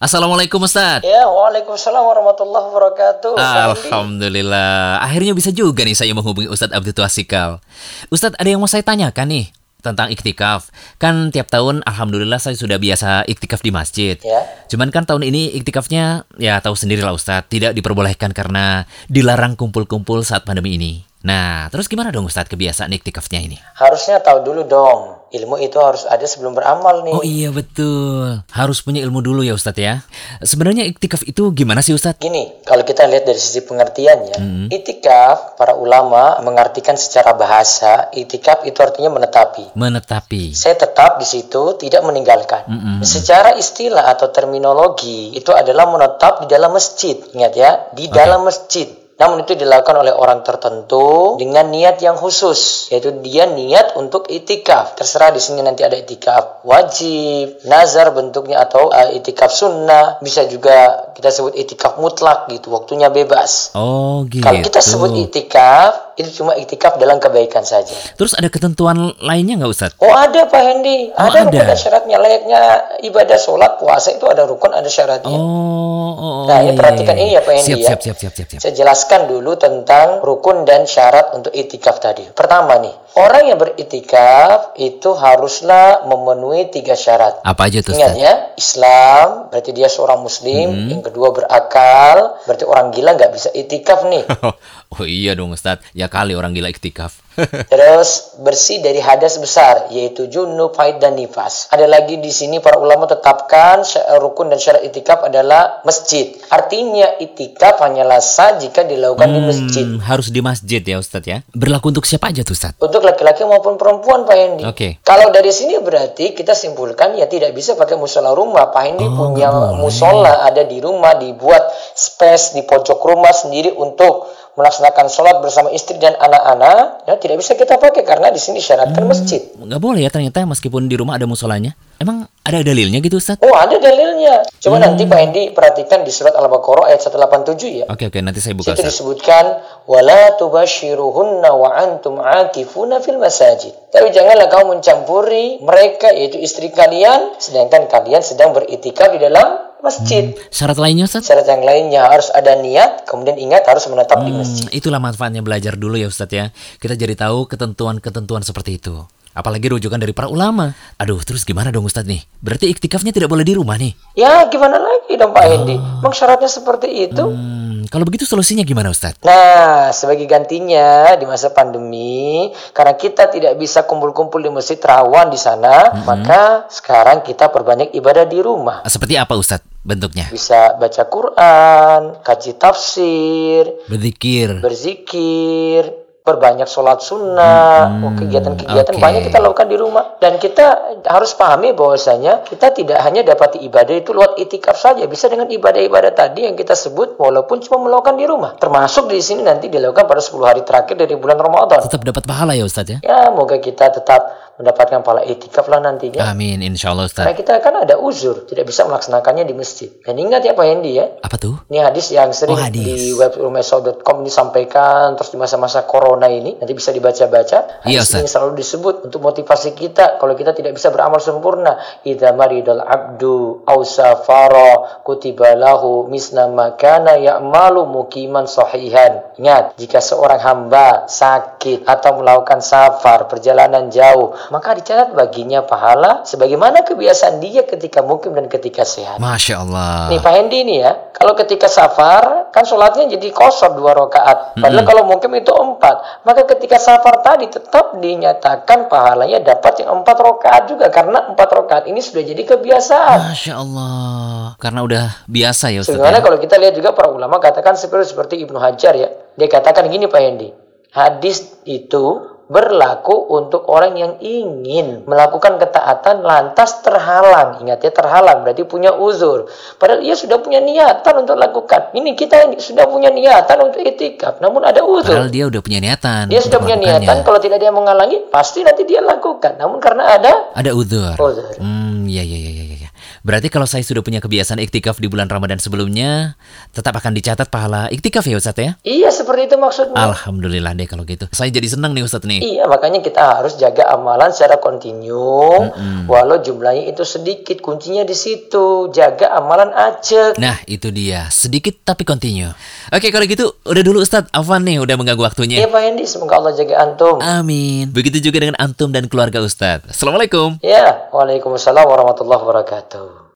Assalamualaikum Ustaz. Ya, waalaikumsalam warahmatullahi wabarakatuh. Alhamdulillah. Akhirnya bisa juga nih saya menghubungi Ustadz Abdul Tuasikal. Ustadz ada yang mau saya tanyakan nih tentang iktikaf. Kan tiap tahun alhamdulillah saya sudah biasa iktikaf di masjid. Ya. Cuman kan tahun ini iktikafnya ya tahu sendirilah Ustadz, tidak diperbolehkan karena dilarang kumpul-kumpul saat pandemi ini. Nah, terus gimana dong Ustadz kebiasaan iktikafnya ini? Harusnya tahu dulu dong. Ilmu itu harus ada sebelum beramal nih. Oh iya betul, harus punya ilmu dulu ya Ustadz ya. Sebenarnya iktikaf itu gimana sih Ustadz? Gini, kalau kita lihat dari sisi pengertiannya, Hmm. itikaf para ulama mengartikan secara bahasa, itikaf itu artinya menetapi. Menetapi. Saya tetap di situ, tidak meninggalkan. Mm-mm. Secara istilah atau terminologi, itu adalah menetap di dalam masjid. Ingat ya, di dalam masjid. Namun itu dilakukan oleh orang tertentu dengan niat yang khusus, yaitu dia niat untuk itikaf. Terserah di sini nanti ada itikaf wajib, nazar bentuknya atau uh, itikaf sunnah, bisa juga kita sebut itikaf mutlak gitu, waktunya bebas. Oh gitu. Kalau kita sebut itikaf, itu cuma itikaf dalam kebaikan saja. Terus ada ketentuan lainnya nggak Ustadz? Oh ada Pak Hendy, Oh, ada, ada. rukun dan syaratnya layaknya ibadah sholat puasa itu ada rukun ada syaratnya. Oh, oh, oh, Nah, iya, ini perhatikan iya, ini ya, Pak Hendy, siap, ya. Siap, siap, siap, siap, siap. Saya jelaskan dulu tentang rukun dan syarat untuk itikaf tadi. Pertama nih, orang yang beritikaf itu haruslah memenuhi tiga syarat. Apa aja tuh Ingat ya, Islam berarti dia seorang muslim, Hmm. yang kedua berakal, berarti orang gila nggak bisa itikaf nih. oh iya dong Ustadz, ya kali orang gila iktikaf. Terus bersih dari hadas besar yaitu junub, haid dan nifas. Ada lagi di sini para ulama tetapkan rukun dan syarat itikaf adalah masjid. Artinya itikaf hanyalah sah jika dilakukan di masjid. Hmm, harus di masjid ya Ustadz ya. Berlaku untuk siapa aja tuh Ustadz? Untuk laki-laki maupun perempuan Pak Hendi. Oke. Kalau dari sini berarti kita simpulkan ya tidak bisa pakai musola rumah. Pak Hendi Oh, punya musola ada di rumah dibuat space di pojok rumah sendiri untuk melaksanakan sholat bersama istri dan anak-anak. Ya tidak bisa kita pakai karena di sini syaratkan Hmm. masjid. Nggak boleh ya ternyata meskipun di rumah ada musolanya. Emang ada dalilnya gitu Ustadz? Oh ada dalilnya. Coba Hmm. nanti Pak Hendi perhatikan di surat Al-Baqarah ayat 187 ya. Oke oke nanti saya buka Situ Ustadz. disebutkan wala tubashiruhunna wa antum akifuna fil masajid. Tapi janganlah kamu mencampuri mereka yaitu istri kalian sedangkan kalian sedang beritikaf di dalam masjid. Syarat lainnya Ustadz? Syarat yang lainnya harus ada niat, kemudian ingat harus menetap di masjid. Hmm, itulah manfaatnya belajar dulu ya Ustadz ya. Kita jadi tahu ketentuan-ketentuan seperti itu. Apalagi rujukan dari para ulama. Aduh, terus gimana dong Ustadz nih? Berarti iktikafnya tidak boleh di rumah nih? Ya gimana lagi dong Pak Hendi? Memang syaratnya seperti itu. Hmm, kalau begitu solusinya gimana Ustadz? Nah, sebagai gantinya di masa pandemi, karena kita tidak bisa kumpul-kumpul di masjid rawan di sana, maka sekarang kita perbanyak ibadah di rumah. Seperti apa Ustadz bentuknya? Bisa baca Quran, kaji tafsir, Berzikir. berzikir, perbanyak sholat sunnah, oh, kegiatan-kegiatan oke. banyak kita lakukan di rumah. Dan kita harus pahami bahwasanya kita tidak hanya dapat ibadah itu lewat itikaf saja, bisa dengan ibadah-ibadah tadi yang kita sebut walaupun cuma melakukan di rumah. Termasuk di sini nanti dilakukan pada 10 hari terakhir dari bulan Ramadan. Tetap dapat pahala ya Ustadz ya? Ya, moga kita tetap mendapatkan pahala itikaf lah nantinya. Amin, insya Allah Karena Ustadz. kita kan ada uzur, tidak bisa melaksanakannya di masjid. Dan ingat ya Pak Hendi ya, Apa tuh? ini hadis yang sering Oh, hadis. di web rumesau.com disampaikan terus di masa-masa corona ini nanti bisa dibaca-baca. Iya, ini selalu disebut untuk motivasi kita kalau kita tidak bisa beramal sempurna. Idza maridal abdu aw safara kutiba lahu misna ma kana ya'malu mukiman sahihan. Ingat, jika seorang hamba sakit atau melakukan safar perjalanan jauh, maka dicatat baginya pahala sebagaimana kebiasaan dia ketika mukim dan ketika sehat. Masya Allah. Nih Pak Hendi nih ya, kalau ketika safar kan sholatnya jadi kosor dua rakaat. Padahal kalau mungkin itu empat, maka ketika safar tadi tetap dinyatakan pahalanya dapat yang empat rakaat juga karena empat rakaat ini sudah jadi kebiasaan. Masya Allah. Karena udah biasa ya Sebenarnya ya? kalau kita lihat juga para ulama katakan seperti seperti Ibnu Hajar ya, dia katakan gini Pak Hendi, hadis itu berlaku untuk orang yang ingin melakukan ketaatan lantas terhalang. Ingat ya terhalang berarti punya uzur. Padahal ia sudah punya niatan untuk lakukan. Ini kita sudah punya niatan untuk itikaf, namun ada uzur. Padahal dia udah punya niatan. Dia sudah punya niatan kalau tidak yang menghalangi pasti nanti dia lakukan. Namun karena ada Ada uzur. uzur. Hmm, ya, ya, ya. Berarti kalau saya sudah punya kebiasaan iktikaf di bulan Ramadan sebelumnya, tetap akan dicatat pahala iktikaf ya Ustadz ya? Iya, seperti itu maksudnya. Alhamdulillah deh kalau gitu. Saya jadi senang nih Ustadz nih. Iya, makanya kita harus jaga amalan secara kontinu, walau jumlahnya itu sedikit. Kuncinya di situ, jaga amalan acek. Nah, itu dia. Sedikit tapi continue. Oke, kalau gitu udah dulu Ustadz. Afwan nih udah mengganggu waktunya. Iya Pak Hendi, semoga Allah jaga antum. Amin. Begitu juga dengan antum dan keluarga Ustadz. Assalamualaikum. Ya, Waalaikumsalam warahmatullahi wabarakatuh.